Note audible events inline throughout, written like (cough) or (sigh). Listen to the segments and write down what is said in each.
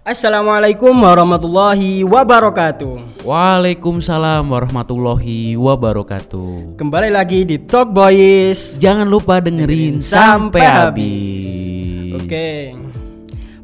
Assalamualaikum warahmatullahi wabarakatuh. Waalaikumsalam warahmatullahi wabarakatuh. Kembali lagi di Talk Boys. Jangan lupa dengerin sampai habis. Oke.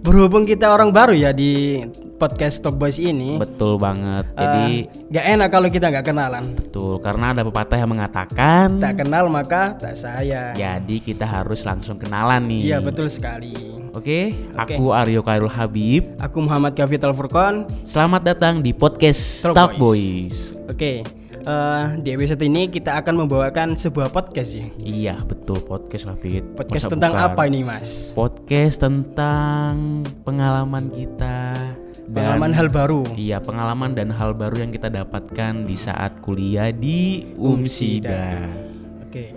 Berhubung kita orang baru ya di podcast Talk Boys ini. Betul banget. eh, Jadi nggak enak kalau kita nggak kenalan. betul karena ada pepatah yang mengatakan Tak kenal maka tak sayang. jadi kita harus langsung kenalan nih. Iya betul sekali. Oke, aku Aryo Kairul Habib. Aku Muhammad Al Furqon. Selamat datang di podcast Talk Talk Boys. Boys. Oke. eh, di episode ini kita akan membawakan sebuah podcast ya. Iya, betul podcast lah. Podcast Masa tentang bukan? apa ini, Mas? Podcast tentang pengalaman kita dan Pengalaman hal baru. Iya, pengalaman dan hal baru yang kita dapatkan di saat kuliah di Umsida. Oke.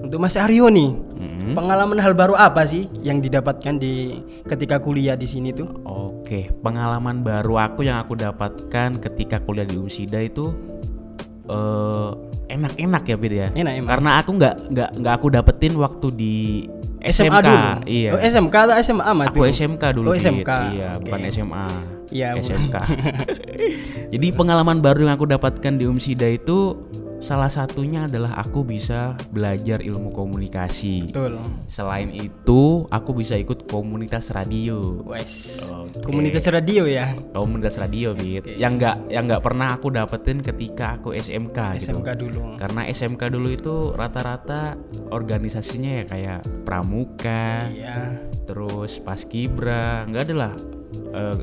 Untuk Mas Aryo nih, Mm-mm. pengalaman hal baru apa sih yang didapatkan di ketika kuliah di sini tuh? Oke, pengalaman baru aku yang aku dapatkan ketika kuliah di Umsida itu eh, enak-enak ya, Bid ya. Enak emang. Karena aku nggak nggak nggak aku dapetin waktu di SMA SMK. dulu. Iya. Oh, SMK atau SMA mah Aku? SMK dulu. Oh. SMK. Iya, Oke. bukan SMA. Bu- SMK. (laughs) Jadi pengalaman baru yang aku dapatkan di Umsida itu salah satunya adalah aku bisa belajar ilmu komunikasi. Betul. Selain itu, aku bisa ikut komunitas radio. Wes. Oke. Komunitas radio ya. Komunitas radio, Bit. Yang nggak yang nggak pernah aku dapetin ketika aku SMK gitu. SMK dulu. Karena SMK dulu itu rata-rata organisasinya ya kayak pramuka, Iya. terus paskibra, nggak ada lah. eh,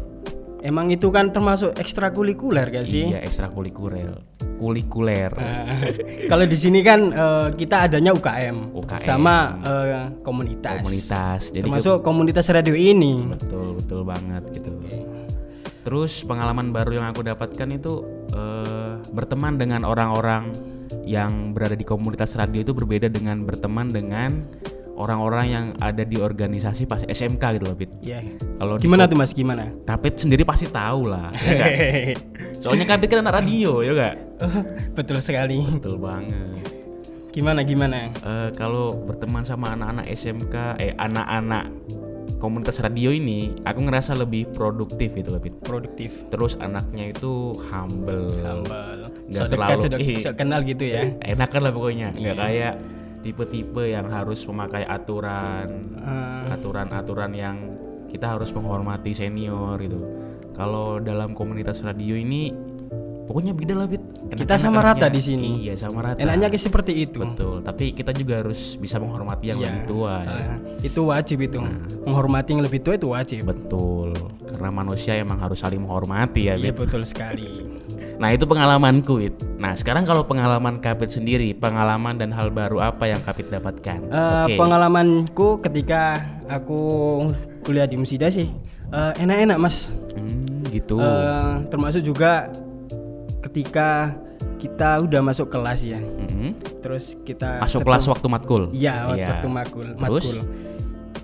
Emang itu kan termasuk ekstrakurikuler gak sih? Iya ekstrakurikuler, kulikuler. Nah, Kalau di sini kan eh, kita adanya UKM, UKM. sama eh, komunitas. komunitas. Jadi ke- Termasuk komunitas radio ini. betul betul banget gitu. Terus pengalaman baru yang aku dapatkan itu eh, berteman dengan orang-orang yang berada di komunitas radio itu berbeda dengan berteman dengan orang-orang yang ada di organisasi pas SMK gitu loh, Bit. Iya. Kalau di Gimana tuh Mas? Gimana? Kapit sendiri pasti tahu lah, ya nggak? (laughs) Soalnya Kapit kan anak radio, ya enggak? (laughs) Betul sekali. Betul banget. Gimana gimana? Eh, kalau berteman sama anak-anak SMK, eh anak-anak komunitas radio ini, aku ngerasa lebih produktif gitu loh, Bit. Produktif. Terus anaknya itu humble, Tambal. Nggak So dekat, terlalu- so, dek- ih. (laughs) so kenal gitu ya. enakan lah pokoknya, nggak Iya. kayak tipe-tipe yang harus memakai aturan, Eh, aturan-aturan yang kita harus menghormati senior gitu. Kalau dalam komunitas radio ini, pokoknya beda lah, Bit. Kita Enak-enak sama rata di sini. Iya, sama rata. enaknya kayak seperti itu. Betul, tapi kita juga harus bisa menghormati yang Iya. lebih tua ya. Eh, itu wajib itu. Nah. Menghormati yang lebih tua itu wajib. Betul, karena manusia emang harus saling menghormati ya. Iya Bit. betul sekali. Nah itu pengalamanku, It. Nah sekarang kalau pengalaman Kapit sendiri, pengalaman dan hal baru apa yang Kapit dapatkan? Eh, Oke. Pengalamanku ketika aku kuliah di Musida sih eh, enak-enak mas. Hmm, gitu. Eh, termasuk juga ketika kita udah masuk kelas ya. Mhm. Terus kita Masuk ketemu- kelas waktu matkul. Iya, waktu makul, Terus? matkul.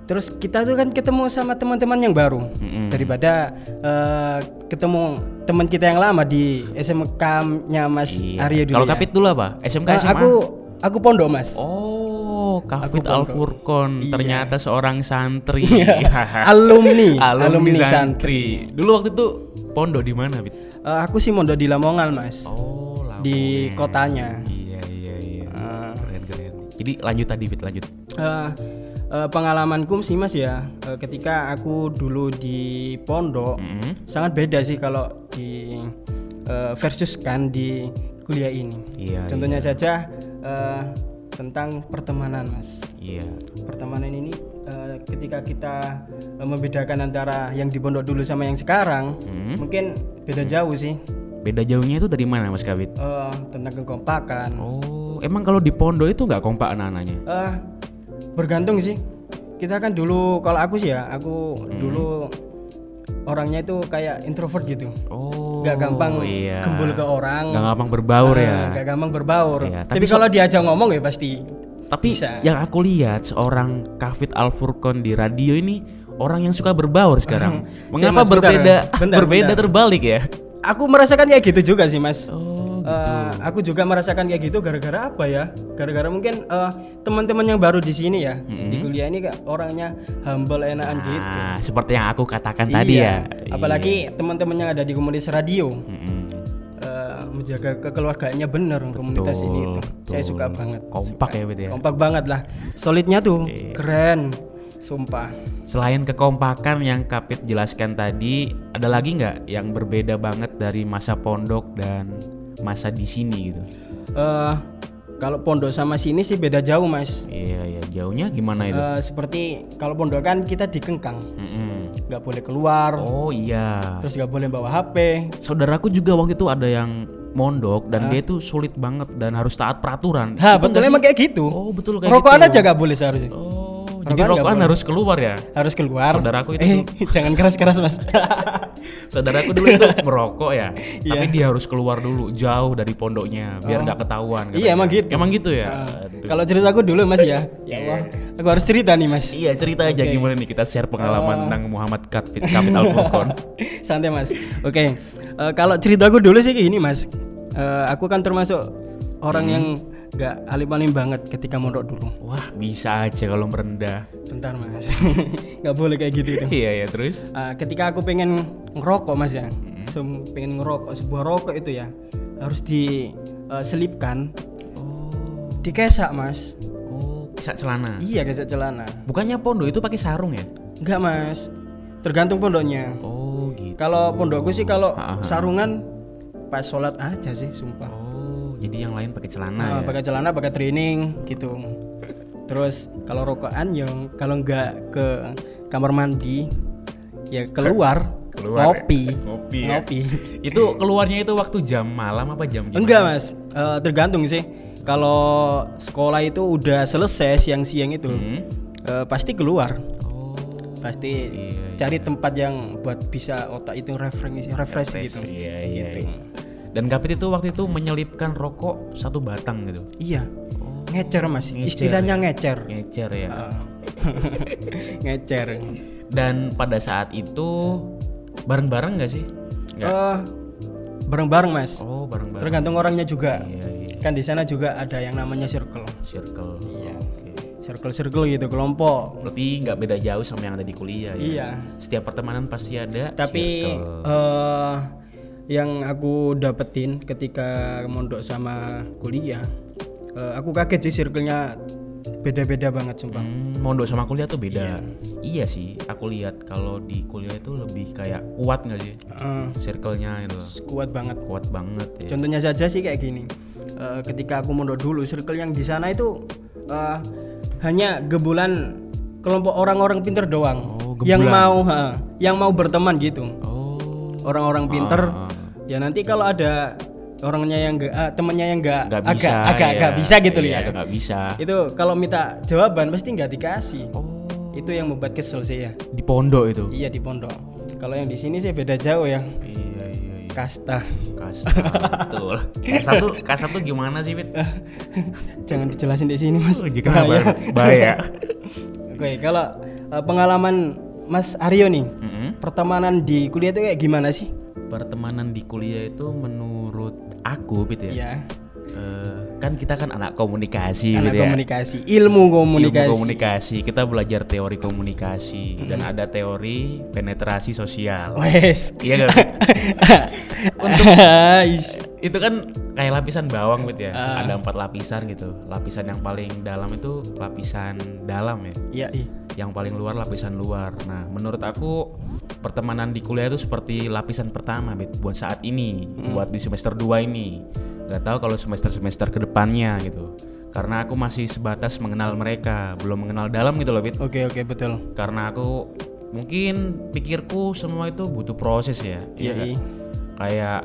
Terus kita tuh kan ketemu sama teman-teman yang baru Mm-mm. daripada eh, ketemu teman kita yang lama di SMK-nya Mas Iya. Arya dulu. Kalau ya. Kapit dulu apa? SMK Eh, SMA? aku aku pondok Mas. Oh, Kapit pondok. Al Furqon. Iya. Ternyata seorang santri. (laughs) (laughs) alumni, Alumni, alumni santri. Dulu waktu itu pondok di mana, Bit? Eh, aku sih mondok di Lamongan Mas. Oh, Di Lamongan. kotanya. Iya, iya, iya. Eh, Keren, keren. Jadi lanjut tadi, Bit, lanjut. eh, eh, pengalamanku sih Mas ya, eh, ketika aku dulu di pondok Mhm. sangat beda sih kalau di eh, versus kan di kuliah ini. Iya. Contohnya saja eh, tentang pertemanan, Mas. Iya. Pertemanan ini eh, ketika kita eh, membedakan antara yang di pondok dulu sama yang sekarang, Mhm. mungkin beda jauh sih. Beda jauhnya itu dari mana, Mas Kapit? Eh, tentang kekompakan. Oh, emang kalau di pondok itu nggak kompak anak-anaknya? Eh, bergantung sih. Kita kan dulu, kalau aku sih ya, aku Hmm. dulu orangnya itu kayak introvert gitu. Oh, Gak gampang iya. gembul ke orang. Nggak gampang berbaur Eh, ya. Gak gampang berbaur. Iya, Tapi, tapi so- kalau diajak ngomong ya pasti Tapi bisa. yang aku lihat seorang Kafit Al Furqon di radio ini orang yang suka berbaur sekarang. (laughs) Mengapa Mas, berbeda bentar, (laughs) berbeda bentar. terbalik ya? Aku merasakan kayak gitu juga sih mas. Oh, gitu. Eh, aku juga merasakan kayak gitu gara-gara apa ya? Gara-gara mungkin eh, teman-teman yang baru di sini ya di kuliah ini orangnya humble enakan gitu. Nah, seperti yang aku katakan tadi ya. Iya. Apalagi teman-teman yang ada di komunitas radio Mm-mm. eh, menjaga kekeluargaannya bener komunitas ini itu. Saya suka banget. Kompak ya, Bet ya. Kompak banget lah. Solidnya tuh Iya. keren. Sumpah. Selain kekompakan yang Kapit jelaskan tadi, ada lagi nggak yang berbeda banget dari masa pondok dan masa di sini gitu? eh kalau pondok sama sini sih beda jauh, Mas. Iya, iya. Jauhnya gimana itu? Eh, seperti kalau pondok kan kita dikengkang, Mm-mm. nggak boleh keluar, Oh iya. terus nggak boleh bawa HP. Saudaraku juga waktu itu ada yang mondok dan dia itu sulit banget dan harus taat peraturan. Ha, Itu betul emang kayak gitu. Oh betul kayak Rokokan gitu. aja nggak boleh seharusnya. Oh, Rokokan jadi rokokan harus keluar ya. Harus keluar. Saudaraku itu Eh, (laughs) jangan keras-keras, Mas. (laughs) Saudaraku dulu itu (laughs) merokok ya, Iya. tapi dia harus keluar dulu jauh dari pondoknya biar nggak ketahuan. Oh. Iya, katanya. emang gitu. Emang gitu ya. Aduh. Kalau ceritaku dulu, Mas ya. Ya Allah. Aku harus cerita nih, Mas. Iya cerita aja gimana nih kita share pengalaman tentang Muhammad Katfit Kapit Al Furqon. (laughs) Santai mas. Oke, Eh, kalau ceritaku dulu sih gini mas. Eh, aku kan termasuk orang Hmm. yang nggak alim-alim banget ketika mondok dulu. Wah bisa aja kalau merendah. Bentar mas, (laughs) nggak boleh kayak gitu itu. Iya ya terus. Eh, ketika aku pengen ngerokok mas ya, Hmm. Pengen ngerokok sebuah rokok itu ya harus diselipkan, Oh, dikesak mas. oh kisah celana. Iya kesak celana. Bukannya pondok itu pakai sarung ya? Enggak mas, tergantung pondoknya. Oh gitu. Kalau pondokku sih kalau sarungan pas sholat aja sih, sumpah. Oh jadi yang lain pakai celana Nah, ya? pakai celana, pakai training gitu. Terus kalau rokokan yang kalau nggak ke kamar mandi ya keluar, Keluar ngopi. ya? Ngopi ya? (laughs) Ngopi. itu keluarnya itu waktu jam malam apa jam gimana? Enggak, Mas. Eh, tergantung sih. Kalau sekolah itu udah selesai siang-siang itu Hmm. eh, pasti keluar. Oh. Pasti Iya, cari tempat yang buat bisa otak itu refresh refresh gitu. Iya iya. Gitu. iya. Dan Kapit itu waktu itu menyelipkan rokok satu batang gitu. Iya. Ngecer, Mas. Ngecer, Istilahnya ngecer. Ngecer ya. Ah. (laughs) ngecer. Dan pada saat itu bareng-bareng nggak sih? Nggak. Eh, bareng-bareng mas Oh bareng-bareng. tergantung orangnya juga Iya iya. kan di sana juga ada yang namanya circle Circle. Iya. Oke. circle circle gitu kelompok Berarti nggak beda jauh sama yang ada di kuliah ya. iya Setiap pertemanan pasti ada. tapi circle. eh yang aku dapetin ketika mondok sama kuliah eh, aku kaget sih circle-nya beda-beda banget sumpah Hmm, mondok sama kuliah tuh beda. Iya. sih, aku lihat kalau di kuliah itu lebih kayak kuat nggak sih? Eh, Circle-nya itu kuat banget kuat banget ya. Contohnya saja sih kayak gini. Eh, ketika aku mondok dulu, circle yang di sana itu eh, hanya gebulan kelompok orang-orang pinter doang. Oh, yang mau ha, yang mau berteman gitu. Oh. Orang-orang pinter. Ah. Ya nanti kalau ada orangnya yang enggak ah, temennya yang enggak Nggak agak bisa. agak ya. agak bisa gitu Iya, ya. agak bisa. Itu kalau minta jawaban pasti nggak dikasih. Oh. Itu yang membuat kesel sih ya. Di pondok itu. Iya di pondok. Kalau yang di sini sih beda jauh ya. Iya iya iya. Kasta. Kasta betul. Kasta tuh kasta tuh gimana sih, Fit? (laughs) Jangan dijelasin di sini, Mas. Oh, jika bahaya. bahaya. (laughs) Oke, kalau eh, pengalaman Mas Aryo nih, Mm-mm. pertemanan di kuliah itu kayak gimana sih? Pertemanan di kuliah itu menurut aku, Fit ya. Iya, eh, kan kita kan anak komunikasi anak gitu ya. komunikasi, ilmu komunikasi. Ilmu komunikasi. Kita belajar teori komunikasi dan ada teori penetrasi sosial. Wes. Iya kan? (laughs) Untuk itu kan kayak lapisan bawang gitu ya. Ah. Ada empat lapisan gitu. Lapisan yang paling dalam itu lapisan dalam ya. Iya, iya. Yang paling luar lapisan luar. Nah, menurut aku pertemanan di kuliah itu seperti lapisan pertama, Bit, buat saat ini, buat di semester 2 ini. Gak tahu kalau semester-semester ke depannya gitu. Karena aku masih sebatas mengenal mereka, belum mengenal dalam gitu loh, Bit. Oke, oke, betul. Karena aku mungkin pikirku semua itu butuh proses ya. Iya Iya, iya. Kayak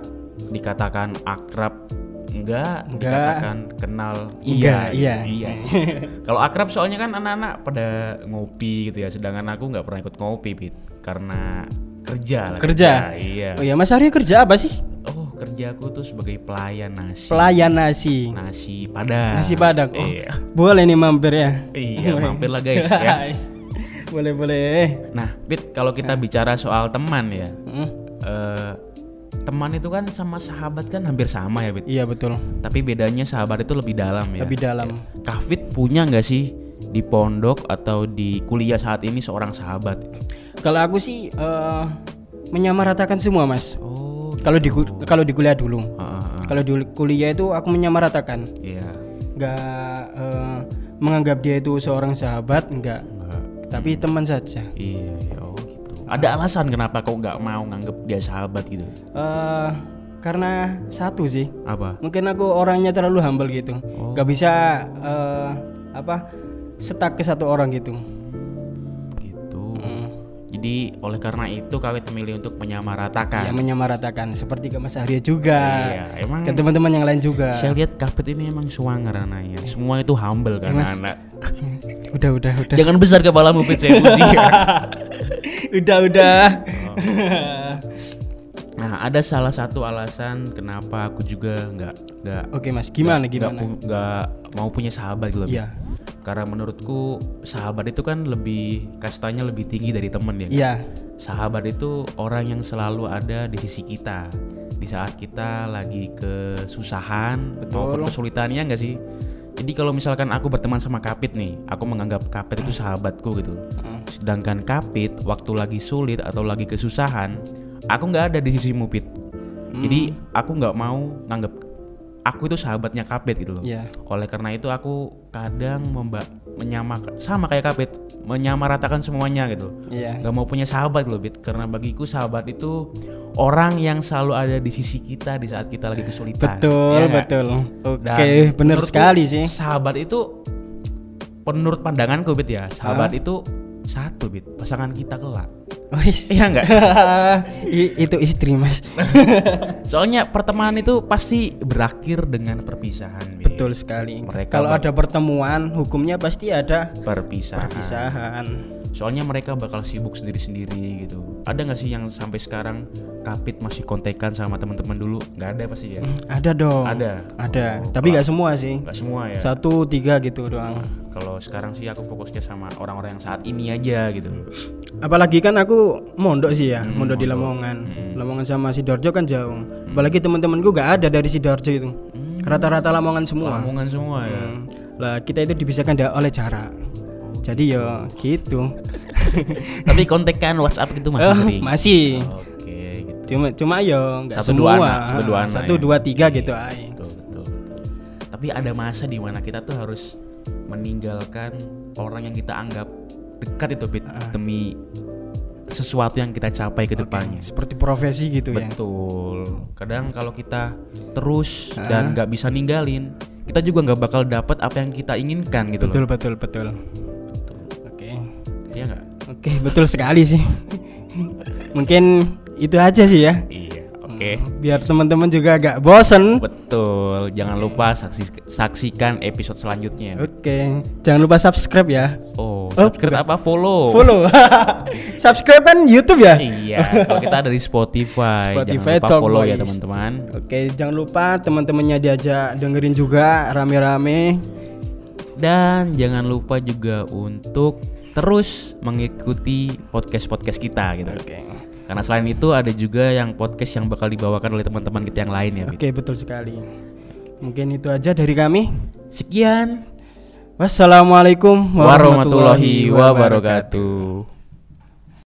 dikatakan akrab enggak, Enggak. dikatakan kenal Enggak, iya. iya. (laughs) Kalau akrab soalnya kan anak-anak pada ngopi gitu ya, sedangkan aku nggak pernah ikut ngopi, Bit. Karena kerja lah. Kerja? Iya. Oh ya, Mas Aryo kerja apa sih? Oh, kerjaku tuh sebagai pelayan nasi. Pelayan nasi. nasi padang. Nasi padang. Oh, Iya. Boleh nih mampir ya. Iya, mampir lah guys ya. boleh, boleh. Nah, Bit, kalau kita bicara soal teman ya, Hmm. eh, teman itu kan sama sahabat kan hampir sama ya, Bit. Iya betul. Tapi bedanya sahabat itu lebih dalam ya. Lebih dalam. Kafit punya nggak sih di pondok atau di kuliah saat ini seorang sahabat? Kalau aku sih eh, menyamaratakan semua mas. Oh, Kalau di kalau di kuliah dulu. ah, ah, ah. Kalau di kuliah itu aku menyamaratakan. iya, Nggak eh, menganggap dia itu seorang sahabat, enggak. enggak. Tapi teman saja. Iya, iya, gitu. Ada alasan kenapa kau nggak mau nganggep dia sahabat gitu? eh karena satu sih. Apa? Mungkin aku orangnya terlalu humble gitu. Oh. Bisa eh, apa setak ke satu orang. Gitu. Jadi oleh karena itu kawit memilih untuk menyamaratakan. yang menyamaratakan seperti ke Mas Arya juga Iya, emang ke teman-teman yang lain juga saya lihat Kafit ini emang suanger anaknya. Semua itu humble kan Mas. anak. (laughs) udah udah udah Jangan besar kepalamu Fit saya puji. (laughs) udah udah nah, ada salah satu alasan kenapa aku juga nggak nggak oke Mas gimana nggak gimana pu- nggak mau punya sahabat gitu. Iya. Karena menurutku sahabat itu kan lebih kastanya lebih tinggi dari temen ya. iya Sahabat itu orang yang selalu ada di sisi kita di saat kita lagi kesusahan maupun kesulitannya enggak sih? Jadi kalau misalkan aku berteman sama Kapit nih, aku menganggap Kapit itu sahabatku gitu. Sedangkan Kapit waktu lagi sulit atau lagi kesusahan, aku nggak ada di sisi Mupit. Jadi aku nggak mau nganggap aku itu sahabatnya Kapit gitu loh. iya. Oleh karena itu aku kadang memba menyamakan sama kayak Kapit, menyamaratakan semuanya gitu. Iya. Nggak mau punya sahabat loh Bit karena bagiku sahabat itu orang yang selalu ada di sisi kita di saat kita lagi kesulitan. Betul Ya betul. Oke bener menurutku, sekali sih. sahabat itu menurut pandanganku Bit ya sahabat itu satu Bit. Pasangan kita kelak. Wis. iya nggak? (laughs) I- itu istri Mas. (laughs) Soalnya pertemanan itu pasti berakhir dengan perpisahan Bit. betul sekali. Mereka kalau ada pertemuan hukumnya pasti ada perpisahan. perpisahan soalnya mereka bakal sibuk sendiri-sendiri gitu. Ada nggak sih yang sampai sekarang Kapit masih kontekan sama teman-teman dulu? Nggak ada pasti ya? Ada dong. Ada. ada. Tapi nggak semua sih. nggak semua ya? Satu tiga gitu doang. Kalau sekarang sih aku fokusnya sama orang-orang yang saat ini aja gitu. Apalagi kan aku mondok sih ya Hmm, mondok di Lamongan. Lamongan sama sidoarjo kan jauh. Apalagi teman-temanku gak ada dari sidoarjo itu. Rata-rata Lamongan semua. Omongan semua ya? Hmm. lah kita itu dipisahkan da- oleh jarak jadi ya gitu. (laughs) Tapi kontekan WhatsApp itu masih Eh, sering? masih. Oke gitu. Cuma cuma ya nggak Satu semua. dua anak, satu dua anak satu ya. dua tiga gitu ay. betul, betul. Betul tapi ada masa di mana kita tuh harus meninggalkan orang yang kita anggap dekat itu Bit, demi sesuatu yang kita capai ke depannya. seperti profesi gitu ya. Betul. Kadang kalau kita terus dan nggak bisa ninggalin, kita juga nggak bakal dapat apa yang kita inginkan gitu betul loh. betul betul Betul. Iya nggak? oke betul sekali sih (laughs) mungkin itu aja sih ya Iya. Oke. biar teman-teman juga agak bosen Betul. Jangan lupa saksi, saksikan episode selanjutnya. Oke, jangan lupa subscribe ya. Oh, subscribe apa? Follow. Follow. (laughs) subscribe kan YouTube ya? Iya. Kalau kita ada di Spotify, Spotify jangan lupa Talk follow ya Boys. teman-teman. Oke, jangan lupa teman-temannya diajak dengerin juga rame-rame. Dan jangan lupa juga untuk terus mengikuti podcast-podcast kita gitu. Oke. Karena selain itu ada juga yang podcast yang bakal dibawakan oleh teman-teman kita yang lain ya. Bit. Oke, betul sekali. Mungkin itu aja dari kami. Sekian. Wassalamualaikum Warahmatullahi wabarakatuh.